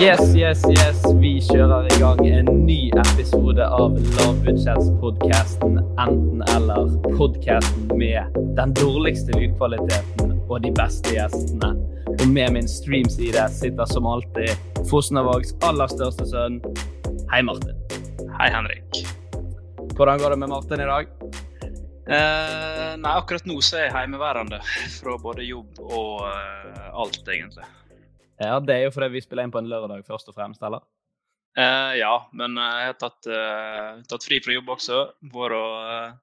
Yes, yes, yes. Vi kjører i gang en ny episode av lavbudsjettspodkasten Enten-eller. Podkasten med den dårligste lydkvaliteten og de beste gjestene. Og med min streamside sitter som alltid Fosnavågs aller største sønn. Hei, Martin. Hei, Henrik. Hvordan går det med Martin i dag? Eh, nei, akkurat nå så er jeg hjemmeværende fra både jobb og eh, alt, egentlig. Ja, Det er jo fordi vi spiller inn på en lørdag først og fremst, eller? Eh, ja, men eh, jeg har tatt, eh, tatt fri fra jobb også. Vært og eh,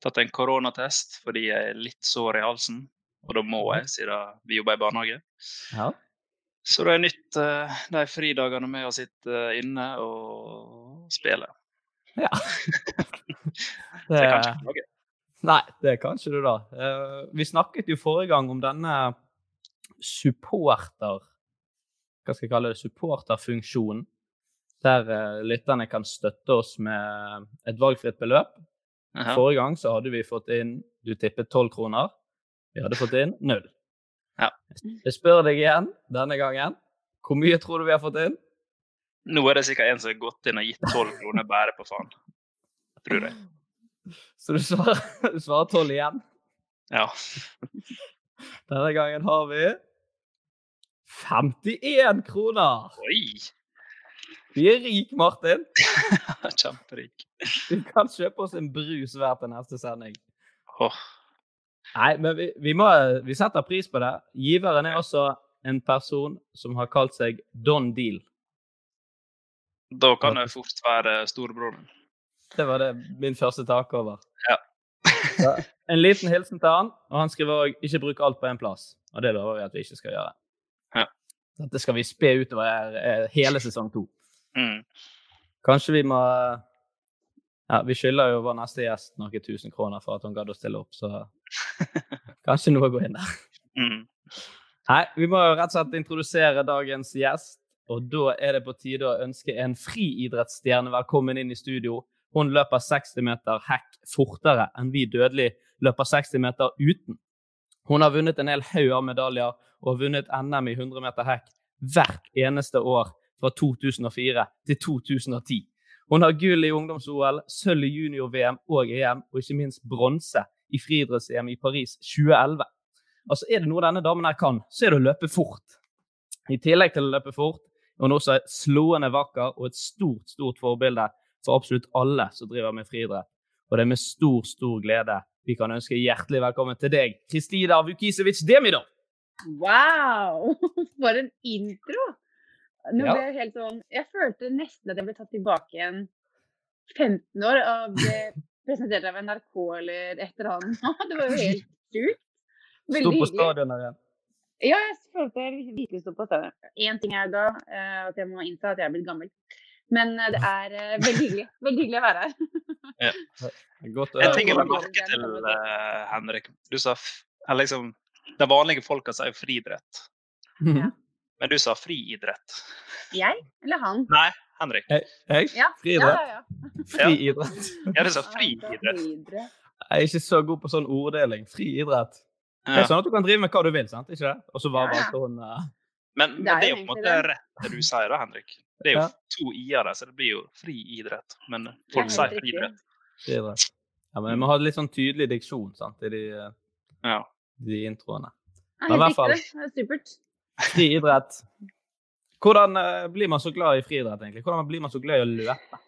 tatt en koronatest fordi jeg er litt sår i halsen. Og da må jeg, siden vi jobber i barnehage. Ja. Så da er nytt eh, de fridagene med å sitte inne og spille. ja. Så jeg kan ikke klage. Nei, det kan ikke du, da. Eh, vi snakket jo forrige gang om denne supporter Hva skal jeg kalle det? Supporterfunksjonen. Der uh, lytterne kan støtte oss med et valgfritt beløp. Jaha. Forrige gang så hadde vi fått inn Du tippet tolv kroner. Vi hadde fått inn null. Ja. Jeg spør deg igjen denne gangen. Hvor mye tror du vi har fått inn? Nå er det sikkert en som har gått inn og gitt tolv kroner bare på faen. Tror jeg. Så du svarer tolv igjen. Ja. Denne gangen har vi 51 kroner! Oi! Vi er rik, Martin. Kjemperik. Vi kan kjøpe oss en brus hver til neste sending. Oh. Nei, men vi, vi, må, vi setter pris på det. Giveren er også en person som har kalt seg Don Deal. da kan det fort være storebroren. Det var det min første tak over. Ja. En liten hilsen til han, og han skriver òg 'ikke bruk alt på én plass'. Og det lover vi at vi ikke skal gjøre. Dette skal vi spe utover eh, hele sesong to. Mm. Kanskje vi må Ja, vi skylder jo vår neste gjest noen tusen kroner for at hun gadd å stille opp, så kanskje noe går inn der. Mm. Nei, vi må jo rett og slett introdusere dagens gjest. Og da er det på tide å ønske en friidrettsstjerne velkommen inn i studio. Hun løper 60 meter hekk fortere enn vi dødelige løper 60 meter uten. Hun har vunnet en hel haug av medaljer og har vunnet NM i 100 meter hekk hvert eneste år fra 2004 til 2010. Hun har gull i ungdoms-OL, sølv i junior-VM og EM, og ikke minst bronse i friidretts-EM i Paris 2011. Altså, Er det noe denne damen her kan, så er det å løpe fort. I tillegg til å løpe fort er hun også slående vakker og et stort, stort forbilde for absolutt alle som driver med friidrett. Og det er med stor, stor glede vi kan ønske hjertelig velkommen til deg, Kristina Vukisevic Demidov. Wow! For en intro! Nå Ja. ble jeg helt sånn Jeg følte nesten at jeg ble tatt tilbake igjen 15 år og ble presentert av NRK eller et eller annet. Det var jo helt sjukt. Sto på stadion igjen. Ja, jeg følte jeg virkelig sto på stadion. Én ting er da eh, at jeg må innta at jeg er blitt gammel. Men eh, det er eh, veldig hyggelig. Veldig hyggelig å være her. Godt å En høre. ting jeg la å merke til, uh, Henrik. Du sa f- eller liksom, De vanlige folka sier friidrett, Ja. men du sa friidrett. Jeg eller han? Nei, Henrik. Jeg? Ja, ja, Friidrett? ja. ja. Fri idrett. Ja, du sa friidrett. friidrett. Jeg er ikke så god på sånn orddeling. Fri idrett. Det er sånn at du kan drive med hva du vil, sant? Ikke det? Og så bare Ja, bare valgte hun uh... Men, men Det er jo på en måte det. rett det du sier, da, Henrik. Det er jo Ja. to i-er der, så det blir jo friidrett. Men folk sier friidrett. friidrett. fri idrett. Ja, men vi må ha litt sånn tydelig diksjon sant, i de, uh... Ja. De introene. Men i hvert fall- er supert. Fri idrett. Hvordan eh, blir man så glad i friidrett, egentlig? Hvordan blir man så glad i å løpe?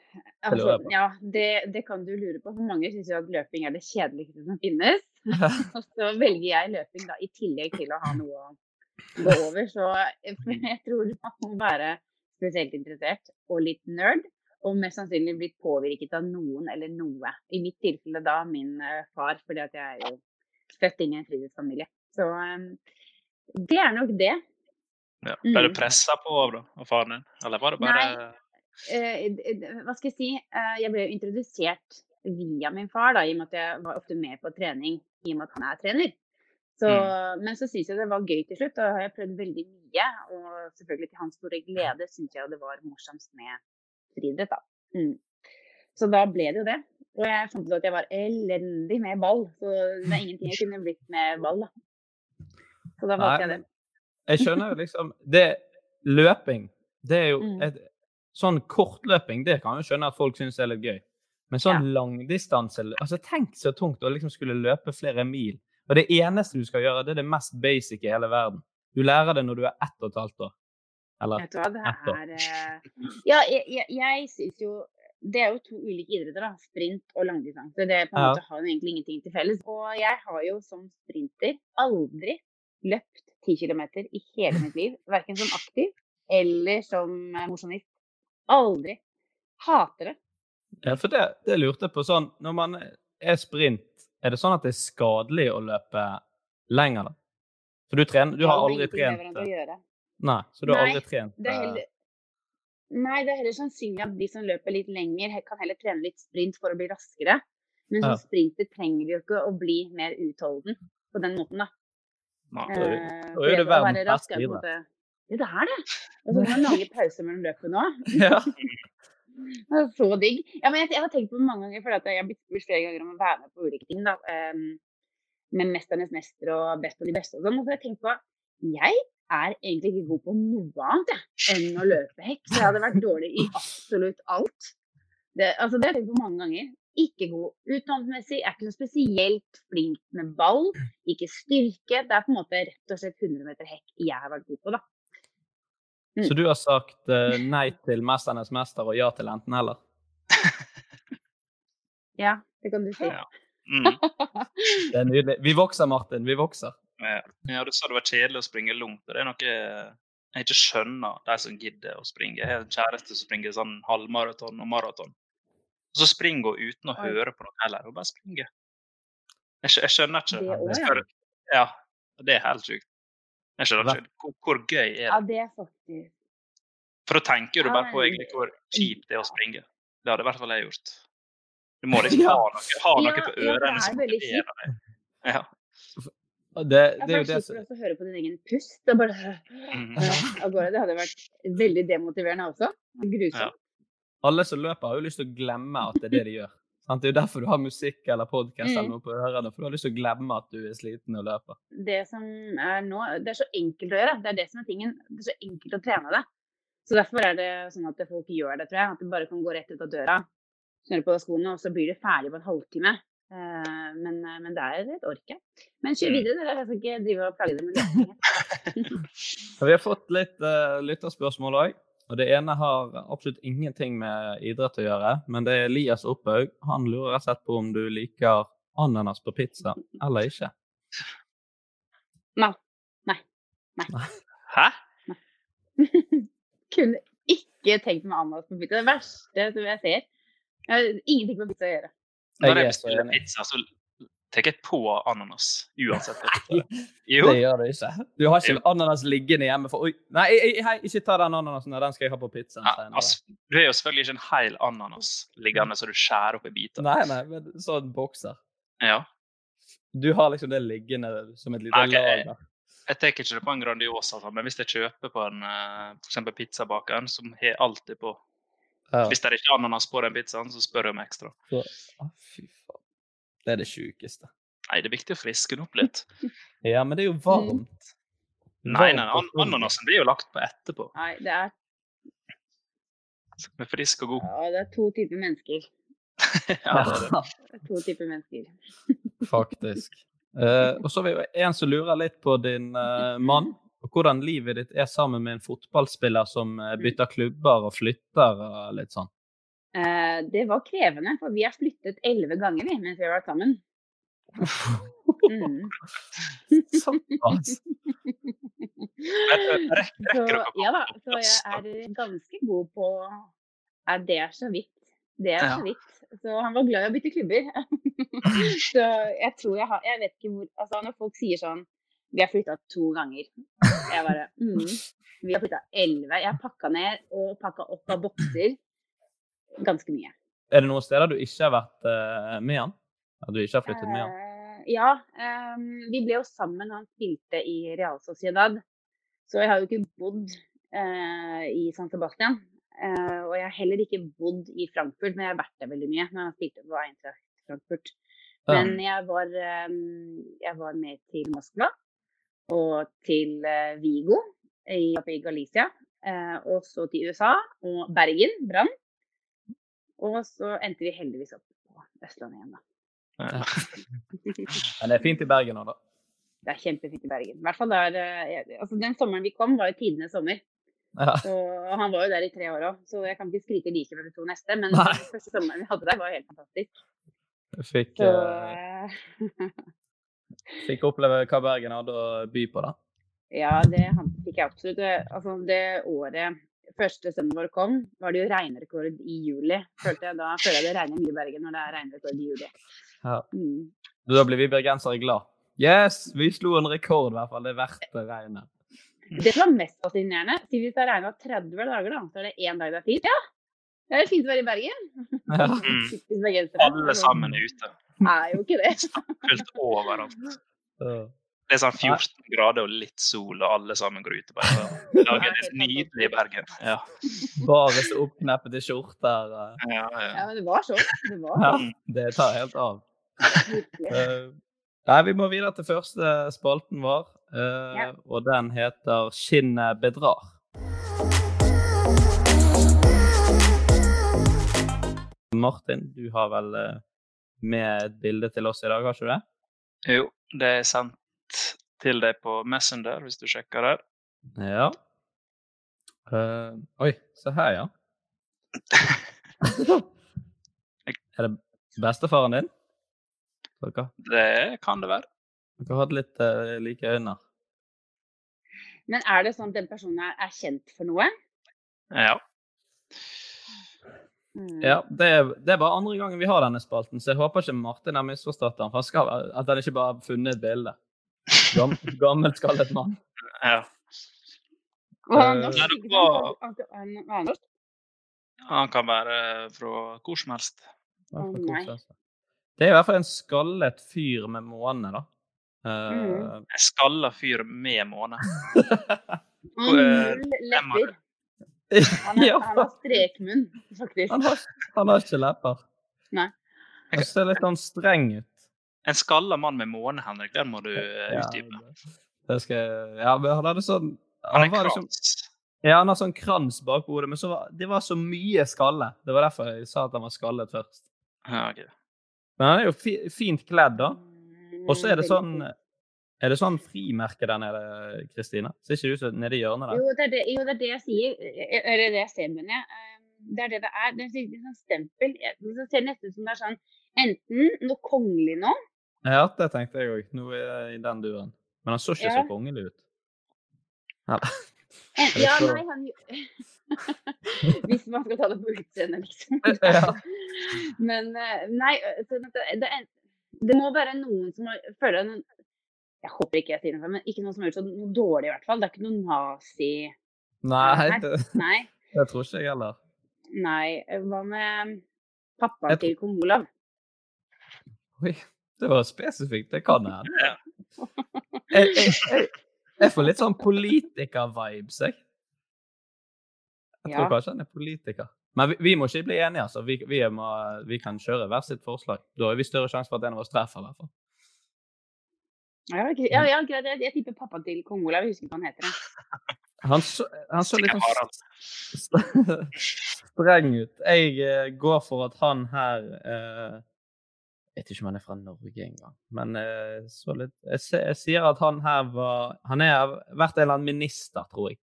Altså, ja, det, det kan du lure på. For mange syns jo at løping er det kjedeligste som finnes. Og så velger jeg løping da, i tillegg til å ha noe å gå over. Så jeg tror man må være spesielt interessert og litt nerd. Og mest sannsynlig blitt påvirket av noen eller noe. I mitt tilfelle da min eh, far, fordi at jeg er jo født inn i en fritidsfamilie. Så um, det er nok det. Ja. Ble du Mm. pressa på av, da, av faren din? Eller var det bare Nei. d- hva skal jeg si, Uh, jeg ble introdusert via min far, da, i og med at jeg var ofte med på trening i og med at han er trener. Så, Men så syns jeg det var gøy til slutt. og jeg har jeg prøvd veldig mye. Og selvfølgelig til hans store glede syns jeg det var morsomst med friidrett, da. Mm. Så da ble det jo det. Og jeg fant ut at jeg var elendig med ball. Så det er ingenting jeg kunne blitt med ball, da. Så da valgte jeg det. Jeg skjønner jo liksom det, Løping, det er jo Mm. et, Sånn kortløping, det kan jeg jo skjønne at folk syns er litt gøy. Men sånn langdistanse altså Tenk så tungt å liksom skulle løpe flere mil. Og det eneste du skal gjøre, det er det mest basic i hele verden. Du lærer det når du er ett og et halvt år. Eller ett år. er eh, Ja, jeg, jeg, jeg syns jo Det er jo to ulike idretter, da. Sprint og langdistanse. Det på en Ja. måte har jo egentlig ingenting til felles. Og jeg har jo som sprinter aldri løpt 10 km i hele mitt liv. Verken som aktiv eller som eh, mosjonist. Aldri. Hater det. Ja, for det, det lurte jeg på sånn Når man er sprint, er det sånn at det er skadelig å løpe lenger, da? For du trener Du har aldri trent eh. Nei, så du har aldri trent Det er heller, nei, det er heller sannsynlig at de som løper litt lenger, kan heller trene litt sprint for å bli raskere. Men som Ja. sprinter trenger jo ikke å bli mer utholden på den måten, da. Nei. det, det, det- det, det, det at å være rask er på det. Ja, det er det. Og så kan man lage pauser mellom løpet nå. Ja. Det er så digg. Ja, men jeg, jeg har tenkt på det mange ganger, for jeg har blitt spurt flere ganger om å være med på ulike ting. da. Um, med 'Mesternes mester' og 'Best av de beste' og sånn. Og så har jeg tenkt på jeg er egentlig ikke god på noe annet jeg, enn å løpe hekk. Så jeg hadde vært dårlig i absolutt alt. Det, altså, det har jeg tenkt på mange ganger. Ikke god utdannelsesmessig, er ikke noe spesielt flink med ball. Ikke styrke. Det er på en måte rett og slett 100 meter hekk jeg har vært god på, da. Mm. Så du har sagt uh, nei til 'Mesternes mester' og ja til enten-eller? Ja, det kan du si. Ja. Mm. Det er nydelig. Vi vokser, Martin. Vi vokser. Ja. ja, du sa det var kjedelig å springe langt. og Det er noe jeg ikke skjønner, de som gidder å springe. Jeg har en kjæreste som springer sånn halvmaraton og maraton. Så springer hun uten å Oi. høre på noe heller. Hun bare springer. Jeg, jeg skjønner ikke. Det også, ja. Ja, det er helt sjukt. Jeg skjønner ikke. Hvor, hvor gøy er Ja, det? det er faktisk For da tenker du bare på egentlig hvor kjipt det er å springe. Det hadde i hvert fall jeg gjort. Du må liksom ha noe, ha noe Ja, på ja, det ørene er som kjipt deg. Ja. Og Det, Ja, det er jo det som å høre på din egen pust. Det, er bare, Mm. ja, av gårde. det hadde vært veldig demotiverende også. Grusomt. Alle som løper, har jo lyst til å glemme at det er det de gjør. Det er jo derfor du har musikk eller podkast eller Mm. noe på ørene. For du har lyst til å glemme at du er sliten og løper. Det som er nå, det er så enkelt å gjøre. Det er det som er tingen. Det er så enkelt å trene det. Så derfor er det sånn at folk gjør det, tror jeg. At du bare kan gå rett ut av døra, snurre på deg skoene, og så blir du ferdig på en halvtime. Eh, Men, men det er et ork, ja. Men kjør Mm. videre, dere. Jeg skal ikke drive og plage dere med løsninger. Vi har fått litt uh, lytterspørsmål òg. Og det ene har absolutt ingenting med idrett å gjøre, men det er Elias Opphaug. Han lurer rett og slett på om du liker ananas på pizza eller ikke. Nei. Nei. Hæ? Kunne ikke tenkt meg ananas på pizza. Det verste som jeg ser. Jeg har ingenting på pizza å gjøre. Når Jeg jeg er bestiller pizza, så tar jeg på ananas uansett. Nei. Jo, det gjør du ikke. Du har ikke ananas liggende hjemme for Oi, nei, hei, ikke ta den ananasen. Den skal jeg ha på pizzaen ja, altså, du har jo selvfølgelig ikke en hel ananas liggende så du skjærer opp i biter. Nei, nei, men sånn bokser. Ja. Du har liksom det liggende som et lite okay. lag. jeg-. Tar ikke det på en Grandiosa, sånn, men hvis jeg kjøper på en eh, for som har alltid på Ja. Hvis det er ikke er ananas på den pizzaen, så spør jeg om ekstra. Så, fy faen. Det er det sjukeste. Nei, det er viktig å friske den opp litt. Ja, men det er jo varmt. Nei, nei, an ananasen blir jo lagt på etterpå. Nei, det er, Med frisk og god. ja, det er to typer mennesker. ja, det er det. Det er to typer mennesker. Faktisk. Uh, og så er vi jo en som lurer litt på din uh, mann, og hvordan livet ditt er sammen med en fotballspiller som eh, bytter klubber og flytter og litt sånn. Eh, det var krevende, for vi har flyttet elleve ganger vi, mens vi har vært sammen. Mm. Såpass. Så ja da, så jeg er ganske god på er Det er så vidt. Det er så vidt. Så han var glad i å bytte klubber. så jeg tror jeg har Jeg vet ikke hvor Altså når folk sier sånn Vi har flytta to ganger. Jeg bare mm, Vi har flytta elleve. Jeg har pakka ned og pakka opp av bokser ganske mye. Er det noen steder du ikke har vært uh, med han? At du ikke har flyttet med han? Uh, ja. Um, vi ble jo sammen. Han spilte i Real Sociedad. Så jeg har jo ikke bodd uh, i San Sebastian. Og jeg har heller ikke bodd i Frankfurt, men jeg har vært der veldig mye når han spilte på Eintracht Frankfurt. Men jeg var, um, jeg var med til Moskva og til eh, Vigo i, oppe i Galicia. eh, og så til USA og Bergen, Brann. Og så endte vi heldigvis opp på Østlandet igjen, da. Men det er fint i Bergen òg, da. Det er kjempefint i Bergen. I hvert fall der, eh, altså Den sommeren vi kom, var jo tidenes sommer. Ja. Så han var jo der i tre år òg, så jeg kan ikke skryte like ved de to neste. Men Nei. den første sommeren vi hadde der, var helt fantastisk. Jeg Fikk, Så eh, fikk oppleve hva Bergen hadde å by på, da. ja, det fikk jeg absolutt. Altså det året første sønnen vår kom, var det jo regnrekord i juli. Følte jeg, da føler jeg det regner mye i Bergen når det er regnrekord i juli. Ja. Mm. Da blir vi bergensere glad. Yes, vi slo en rekord, i hvert fall. Det er verdt det regnet. Det som var mest fascinerende, siden vi har regna 30 dager, da, så er det én dag det er fint. Ja, det er fint å være i Bergen. Ja. Mm. Alle sammen er ute. Er jo ikke det. Fullt overalt. Det er sånn 14 grader og litt sol, og alle sammen går ute. Bare og lager det nydelig i Bergen. Ja. Bare så oppkneppede skjorter. eh. Ja, Ja, ja. men det var sånn. Det var Ja, sånn. det tar helt av. Eh, Nei, vi må videre til første spalten vår, uh, Ja. og den heter 'Skinnet bedrar'. Martin, du har vel eh, med et bilde til oss i dag, har ikke du det? Jo, det er sendt til deg på Messenger, hvis du sjekker der. Ja. Uh, oi, se her, ja. er det bestefaren din? Dere, Det kan det være. dere har hatt litt uh, like øyne. Men er det sånn at den personen er, er kjent for noe? Ja. Mm. Ja, det er, det er bare andre gangen vi har denne spalten, så jeg håper ikke Martin har misforstått den. For han skal, at han ikke bare har funnet et bilde. Gam, gammel skallet mann. ja. Han er Eh, norsk, var- Han- han- han er norsk. Han kan være fra hvor som helst. Nei. Det er i hvert fall en skallet fyr med måne, da. Eh, Mm. En skalla fyr med måne. Og Han, er, ja, han har strekmunn, faktisk. han har, han har ikke lepper. Nei. Han ser litt sånn streng ut. En skalla mann med måne, Henrik, den må du eh, Ja, utdype. det skal jeg Ja, men han hadde sånn Han er krans. liksom, krans. Ja, han har sånn krans bak hodet, men så var, det var så mye skalle. Det var derfor jeg sa at han var skallet først. Ja, ok. Men han er jo fi, fint kledd, da. Mm, Og så er det sånn. Er det sånn frimerke der nede, Kristine? Ser ikke du så nede i hjørnet der? Jo det, er det, jo, det er det jeg sier. Eh, Eller det jeg ser, mener jeg. Eh, Det er det det er. Det er en sånn stempel. Det ser nesten ut som det er sånn enten noe kongelig nå, Ja, det tenkte jeg òg. Jeg i den duren. Men han så ikke så kongelig ut. Eller, ja, så- nei, han Hvis man skal ta det på utseendet, liksom. Ja. Men eh, nei, det, det Det må være noen som føler noen, Jeg håper ikke jeg sier noe, men ikke noen som høres ut sånn noe dårlig, i hvert fall. Det er ikke noe nazi... Nei, Nei. det, Nei. det tror ikke jeg heller. nei. Hva med pappaen Jeg til kong Olav? Oi, det var spesifikt. Det kan jeg. Jeg, jeg, jeg, jeg får litt sånn politiker-vibes, jeg. Jeg tror Ja. kanskje han er politiker. Men vi, vi må ikke bli enige, altså. Vi, vi, må, vi kan kjøre hver sitt forslag. Da har vi større sjanse for at en av oss treffer, i hvert fall. Ja, ja, ja, greit. Jeg, jeg tipper pappaen til kong Olav. Jeg husker ikke hva han heter. jeg. Han så, han så litt sånn streng ut. Jeg eh, går for at han her eh, Jeg vet ikke om han er fra Norge engang, men eh, så litt jeg, jeg sier at han her var Han har vært en eller annen minister, tror jeg,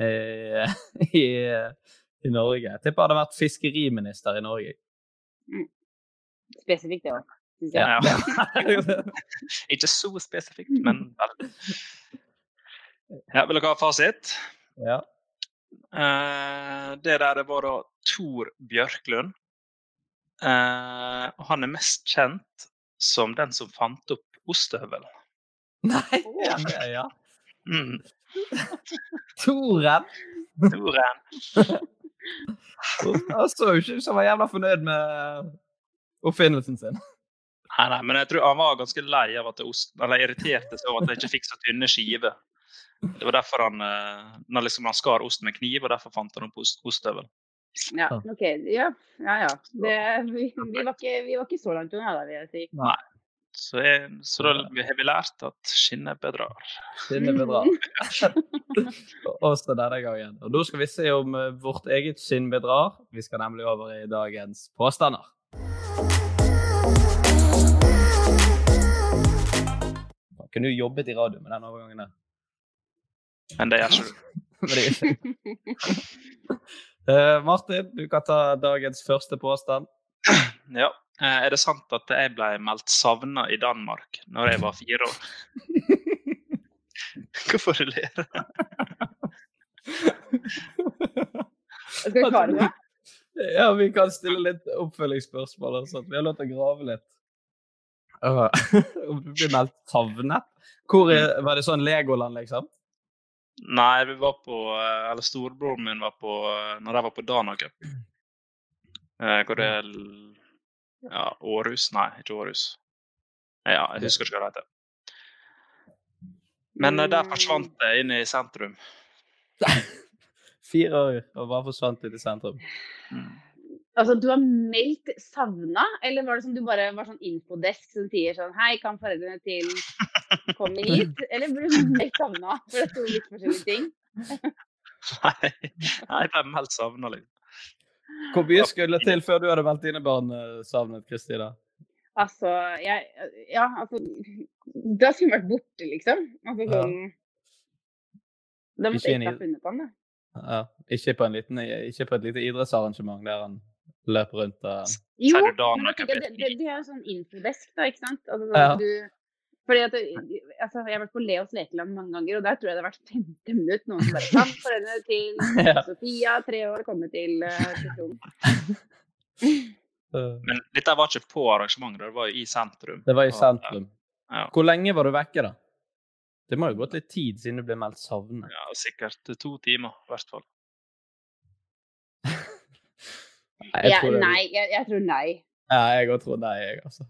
eh, i, i Norge. Jeg tipper han hadde vært fiskeriminister i Norge. Spesifikt, det òg. Ja. Ikke så spesifikt, men vel. Ja, vil dere ha fasit? ja. Uh, det der det var da Tor Bjørklund. Uh, og han er mest kjent som den som fant opp ostehøvel. Nei, ja, ja. Mm. Toren! Toren. Han så jo ikke ut som han var jævla fornøyd med oppfinnelsen sin. Nei, nei, men jeg tror han var ganske lei av at det ost, eller irriterte seg over at jeg ikke fikk så tynne skiver. Det var derfor han, eh, når liksom han skar ost med kniv, og derfor fant han opp ost. Ja, OK. Ja, ja. ja. Det, vi, vi, var ikke, vi var ikke så langt unna, da, vil jeg si. Så, jeg, så da har vi lært at skinnet bedrar. Skinnet bedrar. Også denne gangen. Og nå skal vi se om eh, vårt eget skinn bedrar. Vi skal nemlig over i dagens påstander. Kunne jo jobbet i radio med den overgangen der. Men det gjør ikke du. Eh, Martin, du kan ta dagens første påstand. Ja. Eh, Er det sant at jeg ble meldt savna i Danmark når jeg var fire år? Hvorfor du ler? Skal vi klare det? Ja, vi kan stille litt oppfølgingsspørsmål. og. Vi har lov til å grave litt. Du blir meldt savnet? Hvor er, var det sånn Legoland, liksom? Nei, vi var på eh, Eller storebroren min var på eh, Når jeg var på Dana Cup. Eh, Hvor det Ja, Århus? Nei, ikke Århus. Ja, jeg husker ikke hva det heter. Men der forsvant det inn i sentrum. Fire år og bare forsvant ut i sentrum. Mm. Altså, du har meldt savna, eller var det som du bare var sånn infodesk som sier sånn Hei, kan foreldrene til komme hit? Eller ble du meldt savna? For det sto litt forskjellige ting. Nei, jeg ble meldt savna, liksom. Hvor mye skulle til før du hadde meldt dine barn savnet, savnet, Kristina? Altså, jeg Ja, altså Da skulle hun vært borte, liksom. Altså Ja. sånn Da måtte jeg ikke ha funnet på den, da. Ja, ikke, på en liten, ikke på et lite idrettsarrangement der han løper rundt og Jo, men Cup det, det, det er jo sånn infodesk, da, ikke sant? Altså, Ja. du, fordi at, altså, Jeg har vært på Leos lekeland mange ganger, og der tror jeg det har vært femte minutt noen som bare Kan foreldrene til Ja. Sofia, tre år, komme til uh, sesjonen? Men dette var ikke på arrangementet, det var i sentrum. Det var i sentrum. Ja. Hvor lenge var du vekke, da? Det må jo gått litt tid siden du ble meldt savnet. Ja, sikkert to timer, i hvert fall. Nei, jeg Ja, tror nei, jeg, jeg tror nei. Ja, jeg òg tror nei, jeg, altså.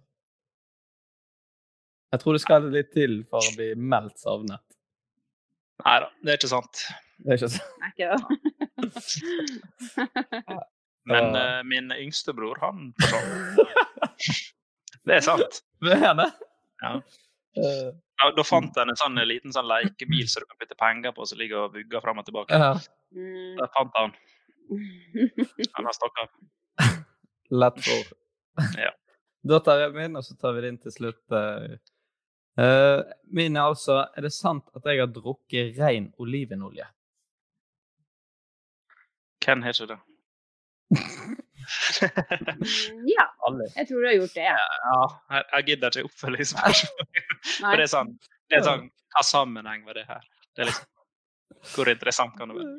Jeg tror det skal litt til for å bli meldt savnet. Nei da, det er ikke sant. Det er ikke sant. Er ikke det? Men eh, min yngste bror, han. Det er sant. Det er det. Ja. Eh, Ja, da fant jeg en sånn eh, liten sånn lekebil som du kan putte penger på, som ligger og vugger fram og tilbake. ja. Mm. Der fant han. Han har stukket. Lett for. Ja. Da tar jeg min, og så tar vi din til slutt. Eh, min er altså Er det sant at jeg har drukket ren olivenolje? Hvem har ikke det? Mm, ja, jeg tror du har gjort det. Ja. Ja, jeg, jeg gidder ikke oppfølgingsspørsmål. For det er sånn, det er sånn Hva sammenheng var det her? Det er liksom, Hvor interessant kan det være?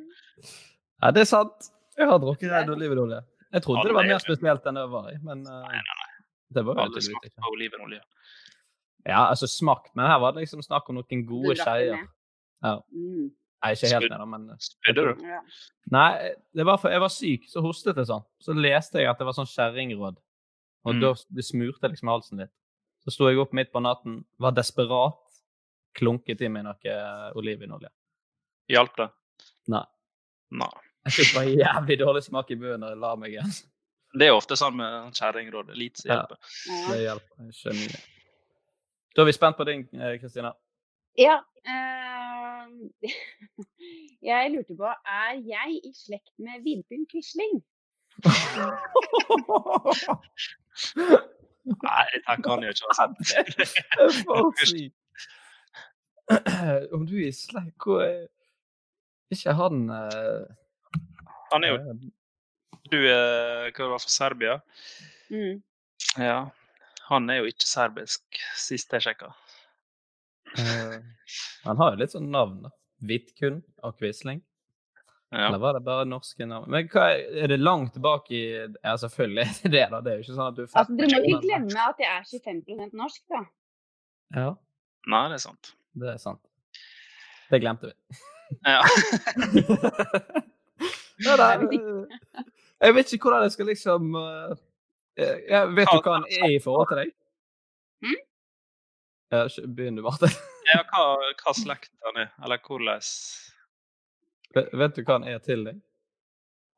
Ja, det er sant. Jeg har drukket ren olivenolje. Jeg trodde det var mer er spesielt enn det var. i, Men Nei, nei, nei. Det var jo Alle smakte på olivenolje. Ja, altså smakt, men her var det liksom snakk om noen gode skeier. Ja. Mm. Nei, ikke helt ned, men Spydde du? Ja. Nei, det var for jeg var syk, så hostet jeg sånn. Så leste jeg at det var sånn kjerringråd. Og Mm. da det smurte liksom halsen litt. Så sto jeg opp midt på natten, var desperat, klunket i meg noe eh, olivenolje. Hjalp det? Nei. Nei. Jeg fikk bare jævlig dårlig smak i munnen når jeg la meg igjen. Det er ofte sånn med kjerringråd. Lite som Ja. Det hjelper. Jeg skjønner. Da er vi spent på din, eh, Kristina. Ja. ehm, jeg lurte på, er jeg i slekt med Vidbjørn Quisling? Nei, dette kan jo ikke være sant. Det for sykt. Om du er i slekt Hvor er Ikke han eh, Han er jo Du er hva var for Serbia? Mm. Ja. Han er jo ikke serbisk, sist jeg sjekka. Uh, Han har jo litt sånn navn, da. Vidkun og Quisling. Ja. Eller var det bare norske navn? Men hva er, er det langt tilbake i Ja, selvfølgelig er det det, da. Det er jo ikke sånn at du får Altså, dere må ikke glemme at jeg er 25 norsk, da. Ja, Nei, det er sant. det er sant. Det glemte vi. Ja. ja, da, Jeg vet ikke hvordan jeg skal liksom eh, eh, jeg Vet du hva han er i forhold til deg? Hm? Ja, Begynn du, Martin. ja hva, hva slekt han er, eller hvordan Vet vet du hva han er til deg?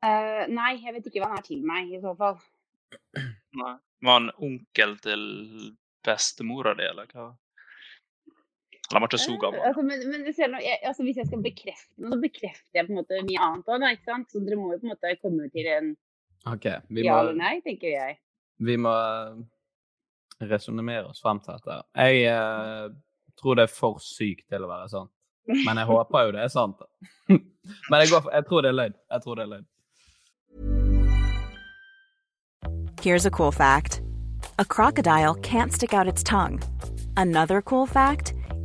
Uh, nei, jeg vet ikke hva han er til meg, i så fall. Nei. Var han onkel til bestemora di, eller hva? Han ble så Eh, gammel? Altså, men, men du jeg, altså, hvis jeg skal bekrefte noe, så bekrefter jeg på en måte mye annet òg, ikke sant? Så dere må jo på en måte komme til en okay, vi ja må, eller nei, tenker jeg. vi må uh, resonnere oss frem til dette. Jeg eh, tror det er for sykt til å være sant. Men jeg håper jo det er sant. Men jeg, går for, jeg tror det er løgn. Jeg tror det er løgn. Here's a cool fact a crocodile can't stick out its tongue. Another cool fact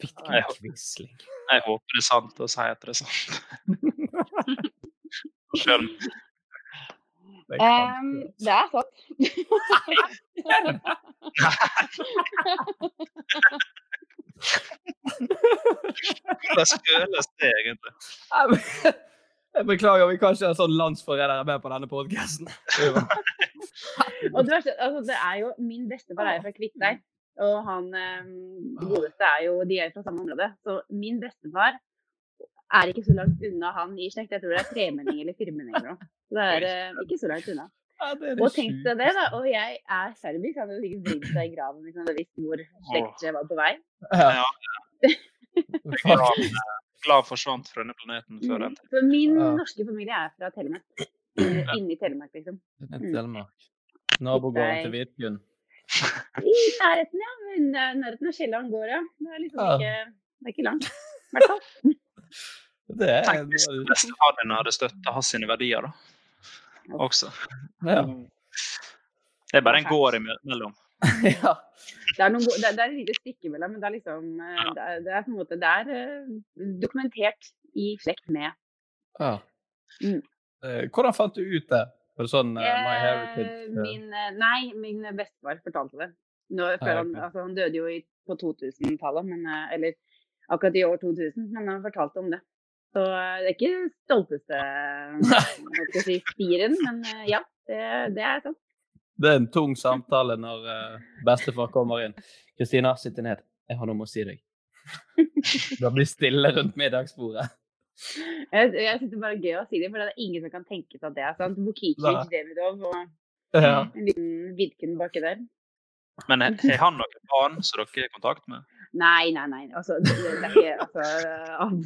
Jeg, Quisling. jeg håper det er sant å si at det er sant. Selv Det Um, det er sant. Hva føles det egentlig? Jeg beklager, vi kan ikke ha sånn landsforrædere med på denne podkasten. Altså, det er jo Min bestefar er fra Kviteseid. Og han eh, godeste er jo De er fra samme område. Så min bestefar er ikke så langt unna han i slekt. Jeg tror det er tremenning eller firmenning eller noe. Så det er eh, ikke så langt unna. Ja, Og tenk deg det, da. Og jeg er serbisk. Han hadde sikkert vridd seg i graven hvis han hadde visst hvor slekttreet var på vei. Ja. Glad, glad forsvant fra denne planeten før den tid. For min Ja. norske familie er fra Telemark. Eh, Inni Telemark, liksom. Det er Telemark. Nabogården til Vidkun. I nærheten, ja. Men er nærheten av Kielland går, ja. Det er liksom Ja. ikke, det er ikke langt. I hvert fall. Det er Tenk hvis bestefaren din hadde støtta hans sine verdier, da. Også. ja. Det er bare en gård imellom. ja. Det er, noen, det, det er et lite stykke imellom, men det er liksom eh, det er, det er på en måte Det er eh, dokumentert i slekt med. ja. Mm. Eh, Hvordan fant du ut det? Var det sånn uh, My Heritage? Uh... Min, nei, min bestefar fortalte det. Nå, før han, altså, han døde jo i, på 2000-tallet, eh, eller akkurat i år 2000, men han fortalte om det. Så det er ikke stolteste jeg si, spiren, men ja, det, det er sant. Det er en tung samtale når bestefar kommer inn. Kristina, sitt ned. Jeg har noe å si deg. Det blir stille rundt middagsbordet. Jeg, jeg synes det er bare gøy å si det, for det er ingen som kan tenke seg at det er sant. Nei. Bukikic, Demidov og Ja. en liten Vidkun baki der. Men har han noen barn som dere er i kontakt med? Nei, nei, nei. Altså, det, det, er ikke, altså,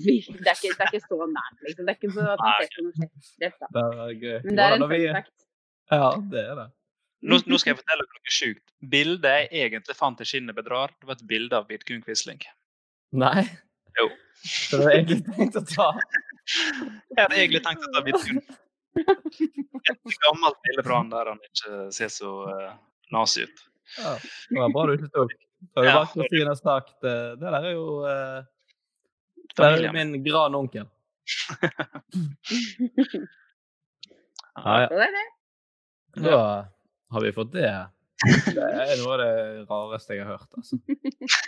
det, er ikke, det er ikke så nært, liksom. Det er ikke så at man ser på noe da. Det er gøy. Men det er en fun fact. Ja, det er det. Nå, nå skal jeg fortelle dere noe sjukt. Bildet jeg egentlig fant i Skinnet bedrar, det var et bilde av Vidkun Quisling. Nei? Jo. Så det var egentlig tenkt å ta Jeg hadde egentlig tenkt å ta Vidkun. Et gammelt bilde fra han der han ikke ser så uh, nazi ut. ja, Det var bra du ikke tok. Det har jo Ja, Kristine sagt eh, Det der er jo uh, Det er jo min granonkel. Ja, ja. Det det. Da har vi fått det. Det er noe av det rareste jeg har hørt, altså.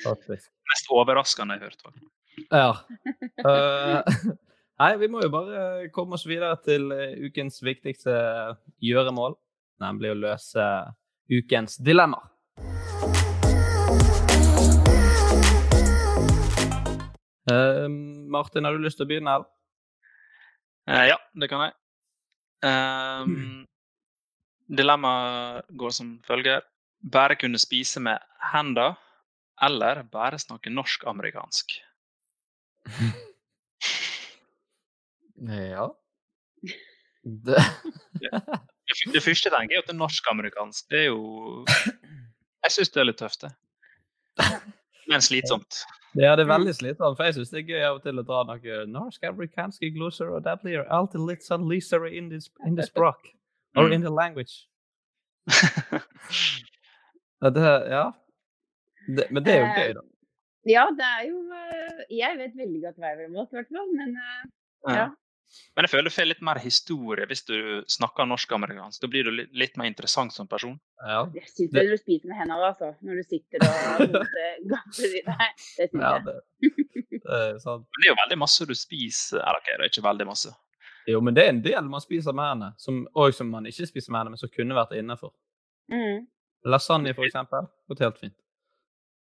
Faktisk. Mest overraskende jeg har hørt. faktisk. Ja. Uh, nei, vi må jo bare komme oss videre til eh, ukens viktigste gjøremål, nemlig å løse ukens dilemma. Uh, Martin, har du lyst til å begynne? her? Eh, ja, det kan jeg. Um, Dilemmaet går som følger. Bare kunne spise med hender, eller bare snakke norsk-amerikansk. Ja. Det, Det første jeg tenker, er at det er norsk-amerikansk. Det er jo Jeg syns det er litt tøft, det. Men slitsomt. ja, det er veldig slitsomt, for jeg syns det er gøy av og til å dra noe norsk, amerikanske gloser, og det blir alltid litt sånn lysere in this, in this språk. Or in the language. Ja, det, ja. Det, men det er jo gøy, da. Ja, det er jo eh, Jeg vet veldig godt hva jeg vil mot, i hvert fall. Men ja. ja. Men jeg føler du får litt mer historie hvis du snakker norsk-amerikansk. Da blir du litt, litt mer interessant som person. Ja. Jeg syns det du spiser med hendene, altså. Når du sitter og en i deg. Det syns Ja, jeg. det, det er sant. Men det er jo veldig masse du spiser. Eller ok, det er ikke veldig masse. Jo, men det er en del man spiser med hendene, som, og som man ikke spiser med hendene, men som kunne vært innenfor. Mm. Lasagne, for eksempel. Gått helt fint.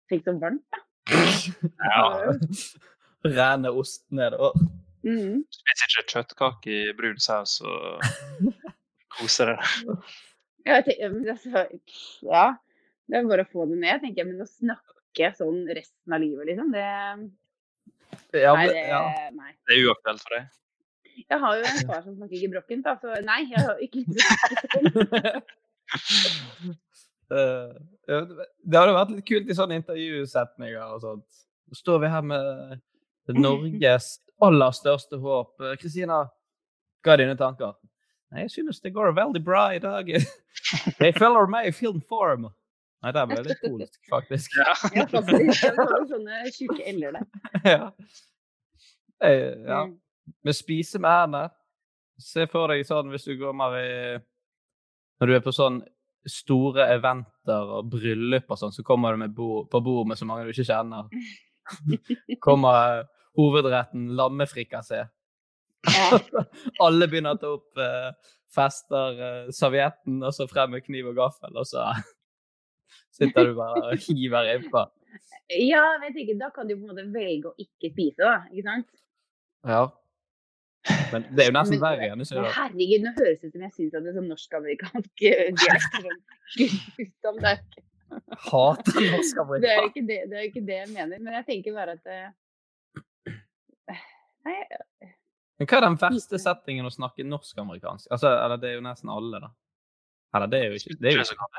Fikk du varmt, da. Ja. Rene ost nedover. Mm. Spiser ikke kjøttkake i brun saus og koser deg. Ja, tenker, altså, ja, det er bare å få det ned, tenker jeg. Men å snakke sånn resten av livet, liksom, det Ja, Nei, det, ja. nei. Det er uaktuelt for deg. Jeg har jo en far som snakker gebrokkent, da, så nei, jeg har ikke. Eh, det- det hadde vært litt kult i sånne intervjusetninger og sånt. Så står vi her med Norges aller største håp. Kristina, hva er dine tanker? Nei, jeg synes det går veldig bra i dag. De følger meg i filmform. Nei, det ble litt polsk, faktisk. Ja. Ja, faktisk. Jeg har sånne tjukke l-er der. ja. Jeg, ja. Mm. spiser med hendene. Se for deg sånn hvis du kommer i Når du er på sånn store eventer og bryllup og sånn, så kommer du med bo, på bord med så mange du ikke kjenner. Kommer hovedretten lammefrikassé. Ja. Alle begynner å ta opp eh, fester eh, servietten, og så frem med kniv og gaffel, og så sitter du bare og hiver innpå. ja, jeg tenker, da kan du på en måte velge å ikke spise, da. Ikke sant? Ja. Men det er jo nesten verre igjen, ikke det? herregud, nå høres det ut som jeg syns at det er sånn norsk-amerikansk eh, dialekt. Sånn, er Hater norsk Det er ikke det, det er ikke det jeg mener. Men jeg tenker bare at eh, Nei, Men hva er den verste settingen å snakke norsk-amerikansk? Altså, eller det er jo nesten alle, da. Eller det er jo ikke Det er jo ikke,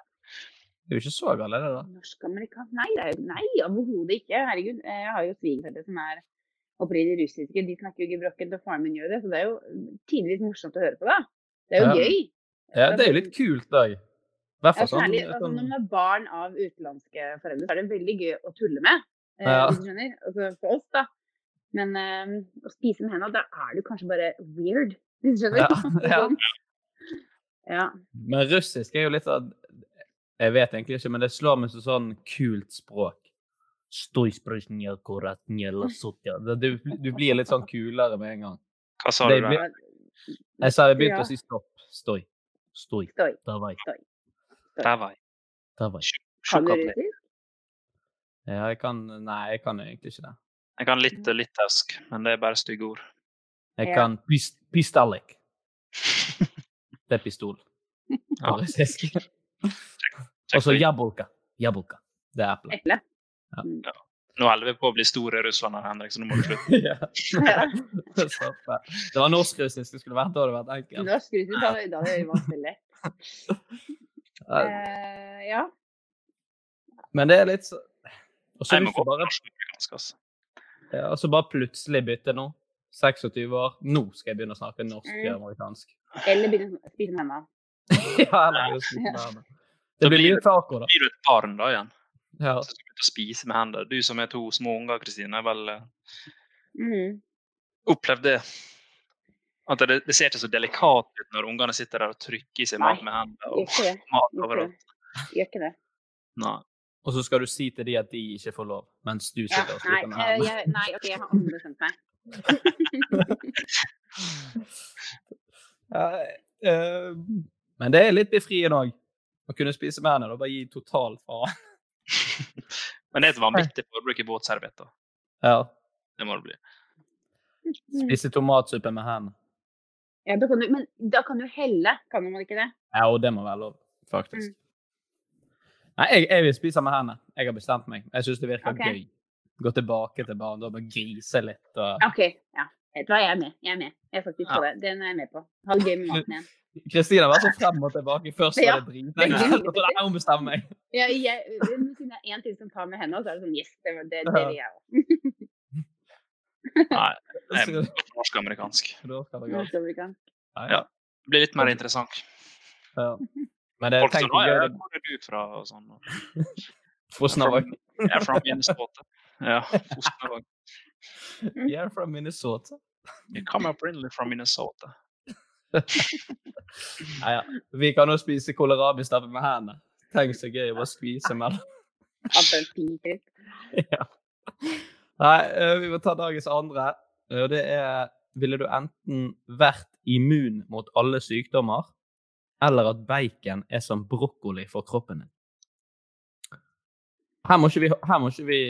det er jo ikke så galt, er det da? norsk-amerikansk Nei, nei overhodet ikke. Herregud. Jeg har jo svigerforeldre som er opprinnelig russiske. De snakker jo gebrokkent, og faren min gjør det. Så det er jo tidvis morsomt å høre på, da. Det er jo Ja. gøy. Ja, det er jo litt kult da. Ja, sånn, særlig altså, sånn når man er barn av utenlandske foreldre, så er det veldig gøy å tulle med. Eh, Ja. Hvis du skjønner. Altså, for oss, da. Men eh, å spise med hendene, da er du kanskje bare weird. Hvis du skjønner. Ja, ja. Sånn. ja. Men russisk er jo litt sånn Jeg vet egentlig ikke, men det slår meg som sånn kult språk. Koratnja, lasotja. Det- Du, du blir litt sånn kulere med en gang. Hva sa du der? Jeg sa jeg begynte Ja. å si stopp. Støy. Støy. Stoj. Davai. Davai. Davai. Kan du det? russisk? Ja, jeg kan Nei, jeg kan egentlig ikke det. Jeg kan litt litauisk, men det er bare stygge ord. Jeg Ja. kan pist pistalek. Det er pistol Ja. Og så jabolka. Jabolka. Det er eple. Eple? Ja. Mm. Nå holder vi på å bli store i Henrik, så nå må du slutte. Ja. Det var norsk-russisk det skulle vært, da hadde det vært enkelt. Norsk russisk, hadde det vært lett. Ja, Eh, ja. Men det er litt så Og så Jeg må gå bare, norsk-amerikansk, altså. ja, og så bare plutselig bytte nå. 26 år. Nå skal jeg begynne å snakke Mm. norsk-amerikansk. Eller begynne å spise med henne. ja, eller begynne å spise med henne. Det blir blir mye taco, da. Blir du et barn da igjen? Ja. Så skal du begynne å spise med hender. Du som er to små unger, Kristine, har vel eh, Mm. opplevd det? At det, det ser ikke så delikat ut når ungene sitter der og trykker i seg mat med hendene. Gjør Og ikke det. mat Gjør overalt. Gjør ikke det. Nei. Og så skal du si til de at de ikke får lov, mens du Ja, sitter og nei, spiser med eh, hendene. jeg, nei, OK, jeg har ombestemt meg. Ja, eh, men det er litt befriende òg. Å kunne spise med hendene og bare gi total faen. Men det er et vanvittig forbruk i våtservietter. Ja. Det må det bli. Spise tomatsuppe med hendene. Ja, da kan du, men da kan du helle, kan man ikke det? Ja, og det må være lov, faktisk. Mm. Nei, jeg, jeg vil spise med hendene. Jeg har bestemt meg. Jeg syns det virker okay. gøy. Gå tilbake til barndommen, grise litt og OK. Ja. Vet du hva, jeg er med. Jeg er med. Jeg er faktisk på det. Den er jeg med på. Ha det gøy med maten igjen. Kristina var så frem og tilbake. Først Ja, var det dritenkelt, og så jeg må bestemme meg. Ja, jeg, siden det er én ting som tar med henne, så er det sånn Yes, det, var- det, det jeg òg. Nei, er norsk-amerikansk. Skal. Ja, Ja. Det blir litt mer interessant. ja. Men det Folk er tenker sånn, gøy Hvor er du fra? og sånn. Fosnavåg. Jeg er fra Minnesota. Ja, Fosnavåg. Jeg er fra Minnesota. You come up really from Minnesota. Ja, ja. Vi kan jo spise kålrabistappe med hendene. Tenk så gøy å skvise mellom. Ja. Nei, eh, vi må ta dagens andre. Eh, Og det er Ville du enten vært immun mot alle sykdommer, eller at bacon er som brokkoli for kroppen din? Her må ikke vi, her må ikke vi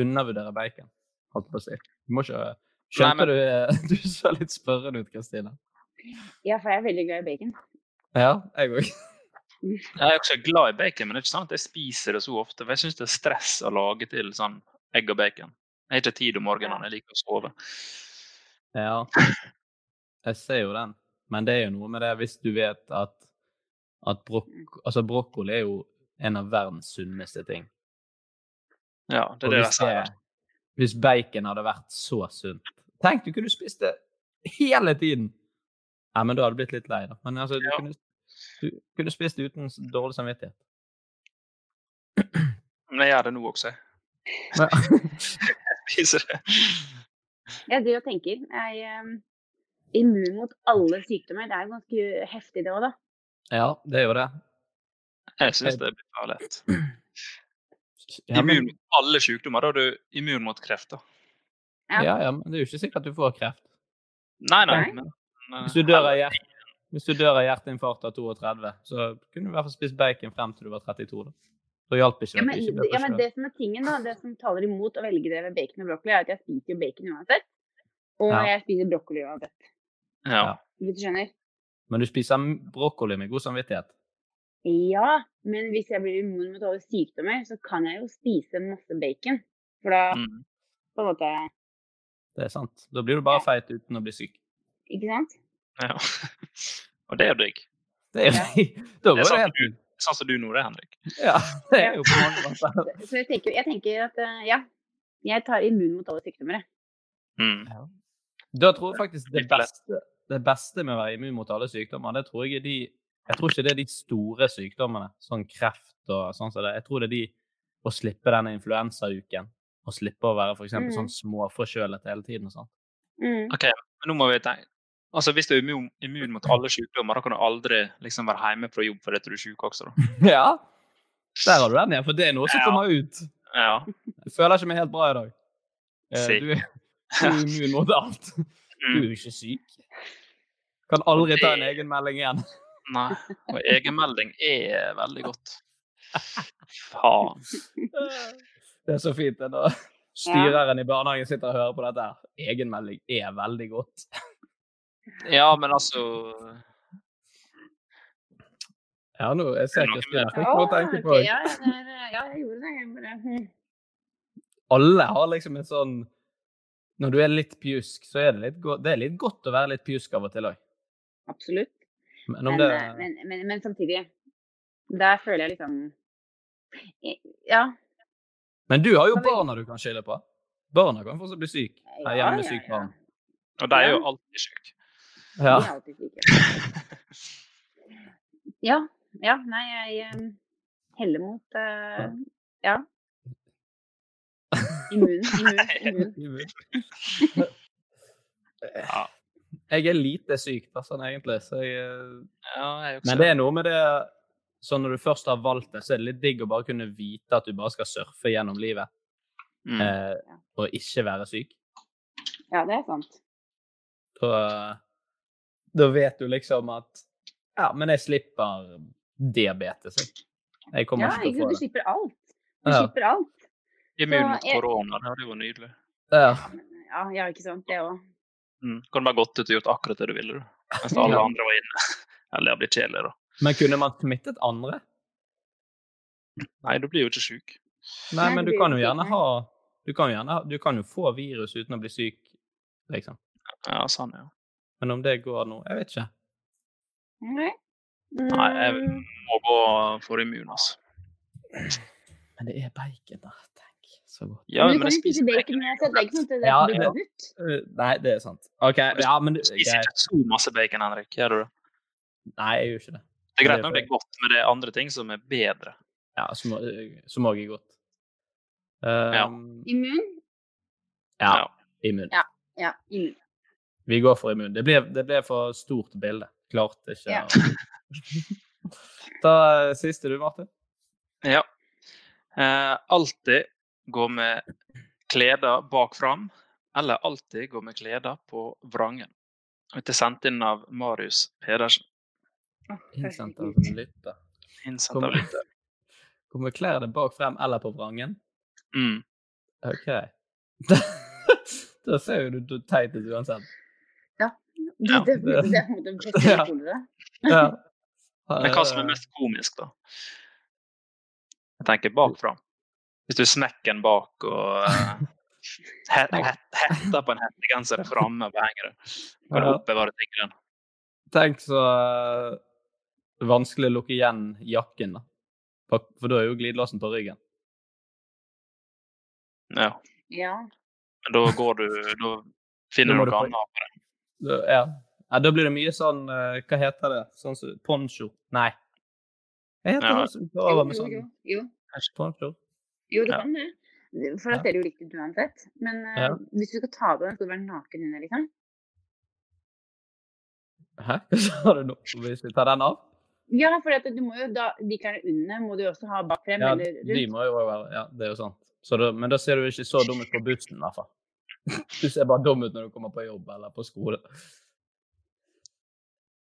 undervurdere bacon, holdt på å si. Du må ikke Skjønte Nei, du Du så litt spørrende ut, Kristine. Ja, for jeg er veldig glad i bacon. Ja, jeg òg. Jeg er også glad i bacon, men det er ikke sånn at jeg spiser det så ofte. For jeg syns det er stress å lage til sånn egg og bacon. Jeg har ikke tid om morgenen, jeg liker å sove. Ja. Jeg ser jo den. Men det er jo noe med det hvis du vet at, at brok altså brokkoli er jo en av verdens sunneste ting. Ja, det er det jeg sier. hvis bacon hadde vært så sunt Tenk, du kunne spist det hele tiden! Ja, men da hadde du blitt litt lei, da. Men altså, du, Ja. kunne, du kunne spist uten dårlig samvittighet. Men jeg gjør det nå også. Men, Jeg spiser det. Jeg driver og tenker. Jeg er immun mot alle sykdommer. Det er ganske heftig det òg, da. ja, det er jo det. Jeg syns det blir for lett. Ja, Immun mot alle sykdommer. Da er du immun mot kreft. da. Ja. Ja, ja, men det er jo ikke sikkert at du får kreft. Nei, nei. Nei. Men, Hvis du dør av, hjertet hvis du dør av hjerteinfarkt av 32, så kunne du i hvert fall spist bacon frem til du var 32. Da, Så hjalp ikke Ja, men, ikke ja, men det som er tingen, da, det som taler imot å velge det ved bacon og broccoli, er at jeg spiser jo bacon uansett. Og Ja. jeg spiser broccoli uansett. ja. Ja. Hvis du skjønner? Men du spiser broccoli med god samvittighet. Ja, men hvis jeg blir immun mot alle sykdommer, så kan jeg jo spise masse bacon. For da Mm. på en måte Det er sant. Da blir du bare feit uten å bli syk. Ikke sant? ja. Og det er jo digg. Det er, da Det går er det sånn helt du, sånn som du nå, det, Henrik. Ja, det er jo på mange måter. Så jeg tenker, jeg tenker at eh, ja, jeg tar immun mot alle sykdommer. jeg. Mm. Da tror jeg faktisk det beste, det beste med å være immun mot alle sykdommer, det tror jeg er de Jeg tror ikke det er de store sykdommene, sånn kreft og sånn som det. Jeg tror det er de å slippe denne influensauken. Å slippe å være for eksempel Mm. sånn småforkjølet hele tiden og sånn. Mm. OK, men nå må vi tenke Altså, Hvis du er immun, immun mot alle sykdommer, da kan du aldri liksom være hjemme fra jobb fordi du er syk også. da. Ja, der har du den igjen, for det er noe som Ja. kommer ut. Ja. Jeg føler ikke meg helt bra i dag. Eh, Si. Du du er immun mot alt. Du er Mm. jo ikke syk. Kan aldri ta en egenmelding igjen. Nei. Og egenmelding er veldig godt. Faen. Det er så fint det styreren i barnehagen sitter og hører på dette. her. Egenmelding er veldig godt. Ja, men altså Ja, nå, jeg ser Det er noe å tenke på. ja, jeg gjorde det. Jeg bare, hm. Alle har liksom en sånn Når du er litt pjusk, så er det litt, godt, det er litt godt å være litt pjusk av og til òg. Absolutt. Men om Men, det eh, men, men, men samtidig Der føler jeg liksom Ja. Men du har jo barna du kan skylde på. Barna kan fortsatt bli syk. Ja, Ja, ja. Og de er jo alltid syke. Ja. Er alltid syke. Ja. Ja. Nei, jeg eh, heller mot uh, Ja. Immun. Immun. immun. Ja. Jeg er lite syk, sånn egentlig. Så jeg, Ja, jeg men det er noe med det Så når du først har valgt det, så er det litt digg å bare kunne vite at du bare skal surfe gjennom livet Mm. eh, og ikke være syk. Ja, det er sant. Da, da vet du liksom at Ja, men jeg slipper diabetes, jeg. Jeg kommer Ja, ikke til å få sant? Du slipper alt. Du Ja. slipper alt. Immun mot korona, det hadde jo vært nydelig. Ja. Ja, ja, ikke sant. Det òg. Mm. Kan bare gått ut og gjort akkurat det du ville, du. Mens alle Ja. andre var inne. Eller det blitt kjedelig, da. Men kunne man smittet andre? Nei, du blir jo ikke sjuk. Nei, Nei, men du kan jo gjerne ha Du kan jo gjerne Du kan jo få virus uten å bli syk, liksom. Ja, sånn, ja. Men om det går nå Jeg vet ikke. Nei. Nei, jeg Mm, må gå for immun, altså. Men det er bacon, da. Tenk. Så godt. Ja, men du kan jo spise bacon bacon. jeg har sett bacon at det Ja, blir det- Uh, Nei, det er sant. OK. Ja, men du, spiser ikke så masse bacon, Henrik. Gjør du det? Nei, jeg gjør ikke det. Det er greit nok det er godt, men det er andre ting som er bedre. Ja, som, som òg er godt. Um, Immun? ja. Ja. Immun. Ja, immun. Vi går for immun. Det ble, det ble for stort bilde. Klarte ikke Ja. Ta eh, siste du, Martin. Ja. Eh, alltid gå med kleder bak fram, eller alltid gå med kleder på vrangen. Dette er sendt inn av Marius Pedersen. Innsendt av lytter. Innsendt av lytter. Kommer klærne bak frem eller på vrangen? Mm. OK. da ser jo du du teit ut uansett. Det, Ja, det, det, det- det Ja. Ja. Men hva som er mest komisk, da? Jeg tenker bakfra. Hvis du smekker den bak og uh, het, het, på en hettegenser er framme og henger det. Kan du oppbevare tingene? Tenk så uh, vanskelig å lukke igjen jakken, da. For, da er jo glidelåsen på ryggen. Ja. Ja. Men da går du Da finner du noe annet på det. Ja. ja. Da blir det mye sånn eh, Hva heter det? Sånn som poncho? Nei. Hva heter Ja. det som går over med Jo, sånn jo, jo. poncho? Jo, det Ja. kan det. For da ser det jo likt ut uansett. Men uh, Ja. hvis du skal ta på den, skal du være naken under, liksom? Hæ? Hva sa du nå? Hvis vi tar den av? Ja, for at du må jo da, de klærne under må du også ha bak frem Ja, eller de må jo være Ja, det er jo sant. Så da, men da ser du ikke så dum ut på bussen, i hvert fall. Du ser bare dum ut når du kommer på jobb eller på skole.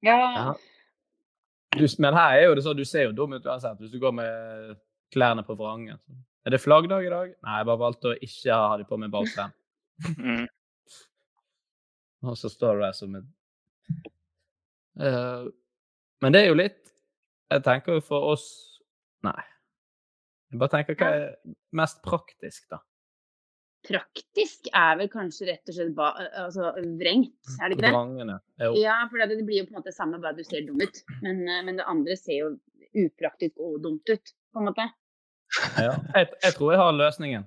Ja. Ja. Du, men her er jo det sånn, du ser jo dum ut uansett hvis du går med klærne på vrangen. Er det flaggdag i dag? Nei, jeg bare valgte å ikke ha de på meg bak frem. Mm. Og så står du der som et uh, Men det er jo litt Jeg tenker jo for oss Nei. Jeg bare tenker hva er mest praktisk, da? Praktisk er vel kanskje rett og slett ba, altså, vrengt, er det ikke det? Vrangene. Jo. Ja, for det, det blir jo på en måte det samme, bare du ser dum ut. Men, men det andre ser jo upraktisk og dumt ut, på en måte. Ja. Jeg, jeg tror jeg har løsningen.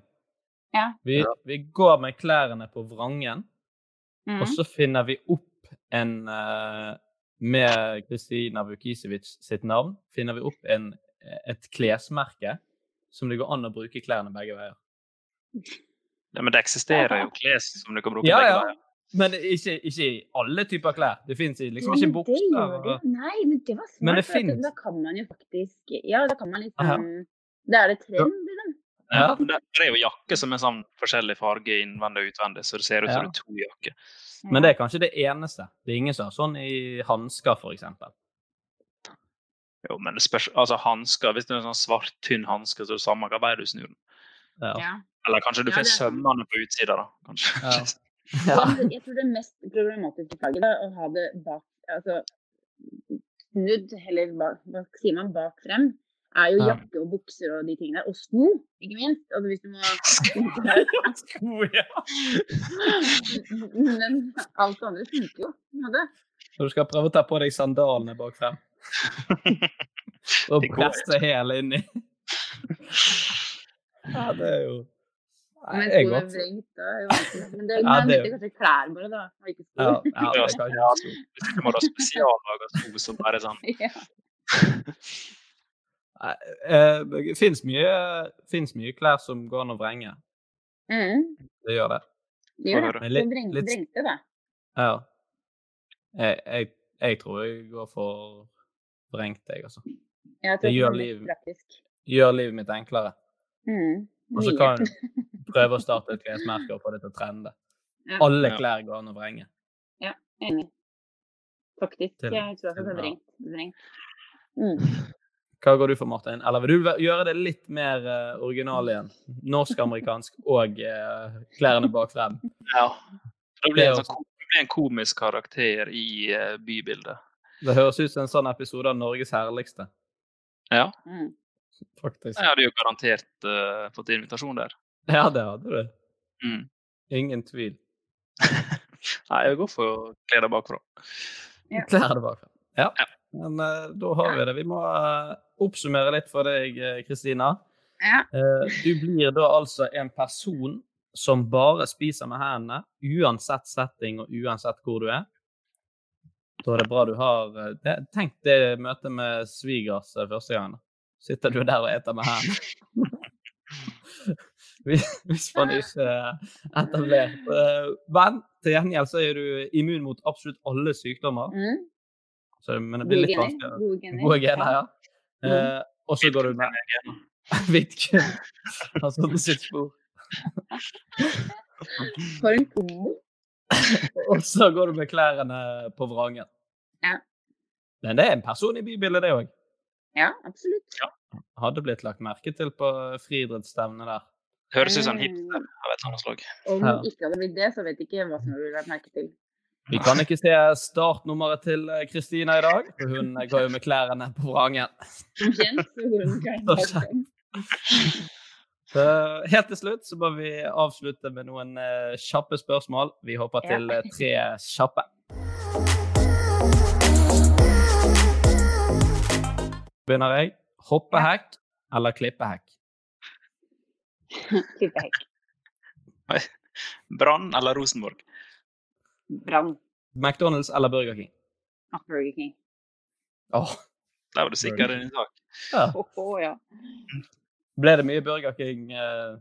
Ja. Vi, vi går med klærne på vrangen, mm. og så finner vi opp en Med Kristina Vukisevic sitt navn finner vi opp en, et klesmerke som det går an å bruke klærne begge veier. Ja, men det eksisterer jo kles som du kan bruke Ja, begge ja. veier. Men ikke, ikke i alle typer klær. Det fins liksom ikke det. og- Nei, men det var smart. Men det for finnes. Da kan man jo faktisk Ja, da kan man liksom Aha. Da er det trend, liksom. Ja. men Det, det er jo jakker som er sånn forskjellig farge innvendig og utvendig, så det ser ut som Ja. det er to jakker. Men det er kanskje det eneste. Det er ingen som har sånn i hansker, f.eks. Jo, men det spørs Altså, hansker Hvis det er en sånn svart, tynn hanske, så er det samme hva vei du snur den. Ja. Eller kanskje du Ja, får det sømmene på utsida, da. Kanskje. Ja. Ja, Jeg tror det mest problematiske plagget er å ha det bak Altså snudd, eller bak, hva sier man, bak frem, er jo Ja. jakke og bukser og de tingene. Og sko, ikke minst. Altså hvis du må Sko, ja. Men alt det andre funker jo. på en måte. Og du skal prøve å ta på deg sandalene bak frem. Og presse hælen inni. Ja, det er jo Nei, Men jeg er godt. vrengt, da er. Men det, Ja, man det er bytter kanskje klær bare, da. Ikke sko. Ja, ja, det skal Ja, så. Hvis du må ha spesiallaga sko som bare er sånn Ja. Nei, eh, Det fins mye, mye klær som går an å vrenge. Mm, Det gjør det. det gjør det. Litt- litt- vrengte, da. Ja. Jeg, jeg, jeg tror jeg går for vrengt, jeg, altså. Jeg Det gjør er liv- Gjør livet mitt enklere. Mm, Og så kan prøve å starte et klesmerke og få det til å trende. Ja. Alle klær går an å vrenge. Enig. Faktisk. Til- jeg tror jeg ja. vrengt. vrengt. Mm. Hva går du for, Martin? Eller vil du gjøre det litt mer uh, original igjen? Norsk-amerikansk og uh, klærne bak frem. Ja. Det blir en, sånn, det blir en komisk karakter i uh, bybildet. Det høres ut som en sånn episode av Norges herligste, Ja. Mm. faktisk. Jeg hadde jo garantert uh, fått invitasjon der. Ja, det hadde du. Mm. Ingen tvil. Nei, jeg går for å kle deg bakfra. Ja. deg bakfra. Ja. Ja. Men uh, da har vi det. Vi må uh, oppsummere litt for deg, eh, Kristina. Ja. Uh, du blir da altså en person som bare spiser med hendene, uansett setting og uansett hvor du er. Da er det bra du har det, Tenk det møtet med svigers første gang. Sitter du der og eter med hendene. Hvis man ikke er etablert. Eh, Men til gjengjeld så er du immun mot absolutt alle sykdommer. Mm. Så, men det blir litt vanskeligere. Gode gener. Gode gener, ja. Mm. Eh, og så går du med Vidkun. Han på sitt spor. For en kombo. Og så går du med klærne på vrangen. Ja. Men det er en person i bybildet, det òg. Ja, absolutt. Ja. Hadde blitt lagt merke til på friidrettsstevnet der. Høres ut som en Mm. hipster av et eller annet slag. Om Ja. ikke hadde blitt det, så vet jeg ikke hva som ville vært merket til. Vi kan ikke se startnummeret til eh, Kristina i dag, for hun eh, går jo med klærne på vrangen. Så helt til slutt så må vi avslutte med noen eh, kjappe spørsmål. Vi hopper til tre kjappe. Begynner jeg. Hoppehekk eller klippehekk? Klippehekk. Brann eller Rosenborg? Brann. McDonald's eller Burger King? Ah, Burger King. Oh. Der var du sikker i din sak. ja. Oh, oh, ja. Ble det mye Burger King eh,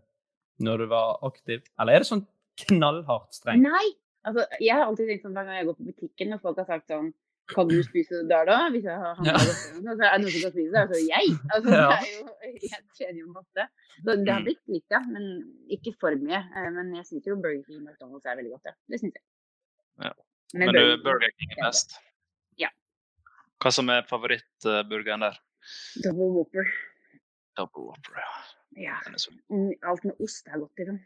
når du var aktiv? Eller er det sånn knallhardt strengt? Nei! Altså, jeg har alltid tenkt sånn hver gang jeg går på butikken og folk har sagt sånn Kan du spise det der, da? Hvis jeg har handla Ja. sånn, så er det noen som kan spise det, altså jeg. Altså, Ja. Det er jo jeg tjener jo masse. Så det har blitt litt, ja. Men ikke for mye. Eh, Men jeg syns jo Burger King og McDonald's er veldig godt, ja. Det syns jeg. Ja. Men Men du, Burger King- er best. Ja. Hva som er favorittburgeren der? Double Whopper. Double Whopper, ja. Ja. Den. Mm, Alt med ost er godt, liksom.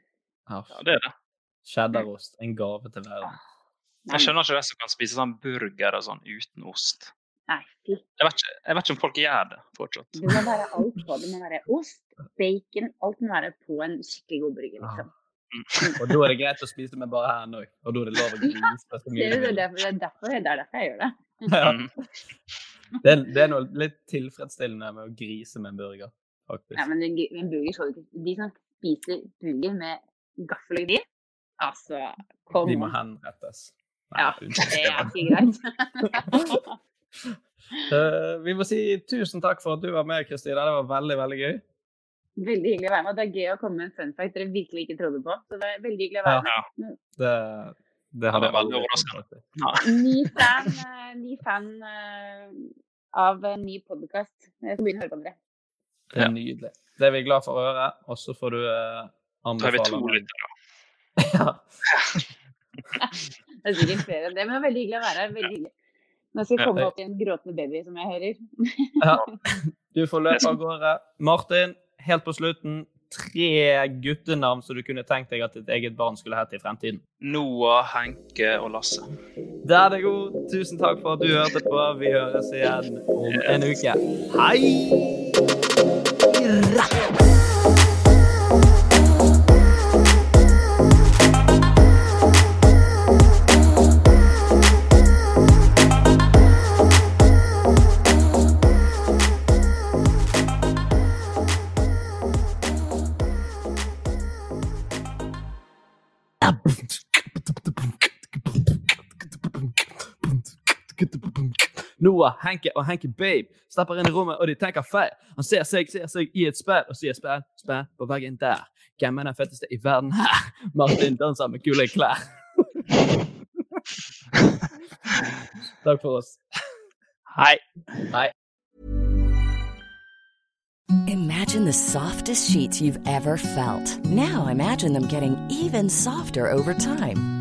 Ja, det er det. Cheddarost. En gave til verden. Jeg skjønner ikke de som kan spise sånn burger og sånn uten ost. Nei. Jeg vet, ikke, jeg vet ikke om folk gjør det fortsatt. Det må være alt på. Det må være ost, bacon, alt må være på en skikkelig god burger, liksom. Og da er det greit å spise med bare hendene òg. Og da er det lov å grise så Det mye du vil. derfor, det, er derfor, det er derfor jeg gjør det. Ja. Mm. Det, er, det er noe litt tilfredsstillende med å grise med en burger, faktisk. Ja, men en, en burger skal du ikke De som spiser burger med gaffel og kniv, altså kom De må henrettes. Nei, Ja, det er ikke greit. uh, vi må si tusen takk for at du var med, Kristina. Det var veldig, veldig gøy. Veldig hyggelig å være med. Det er gøy å komme med en fun fact dere virkelig ikke trodde på. Så det er veldig hyggelig å være Ja. med. Det, det hadde jeg veldig overraskende. Ja. Ny fan, eh, ny fan eh, av en ny podkast. Jeg skal begynne å høre på dere. Det er nydelig. Det er vi glad for å høre. Og så får du anbefale Da er vi to lyttere. Ja. Det er sikkert flere enn det, men det er veldig hyggelig å være her. Veldig hyggelig. Nå skal jeg komme opp i en gråtende baby, som jeg hører. Ja. Du får løpe av gårde. Martin, helt på slutten, tre guttenavn som du kunne tenkt deg at ditt eget barn skulle hett i fremtiden. Noah, Henke og Lasse. Der er det god. Tusen takk for at du hørte på. Vi høres igjen om en uke. Hei! Noah, Henke og Henke Babe stepper inn i rommet, og de tenker feil. Han ser seg, ser seg i et speil og sier speil, speil på veggen der. Hvem er den fetteste i verden her? Martin danser med kule klær. Takk for oss. Hei. Hei. Imagine the softest sheets you've ever felt. Now imagine them getting even softer over time.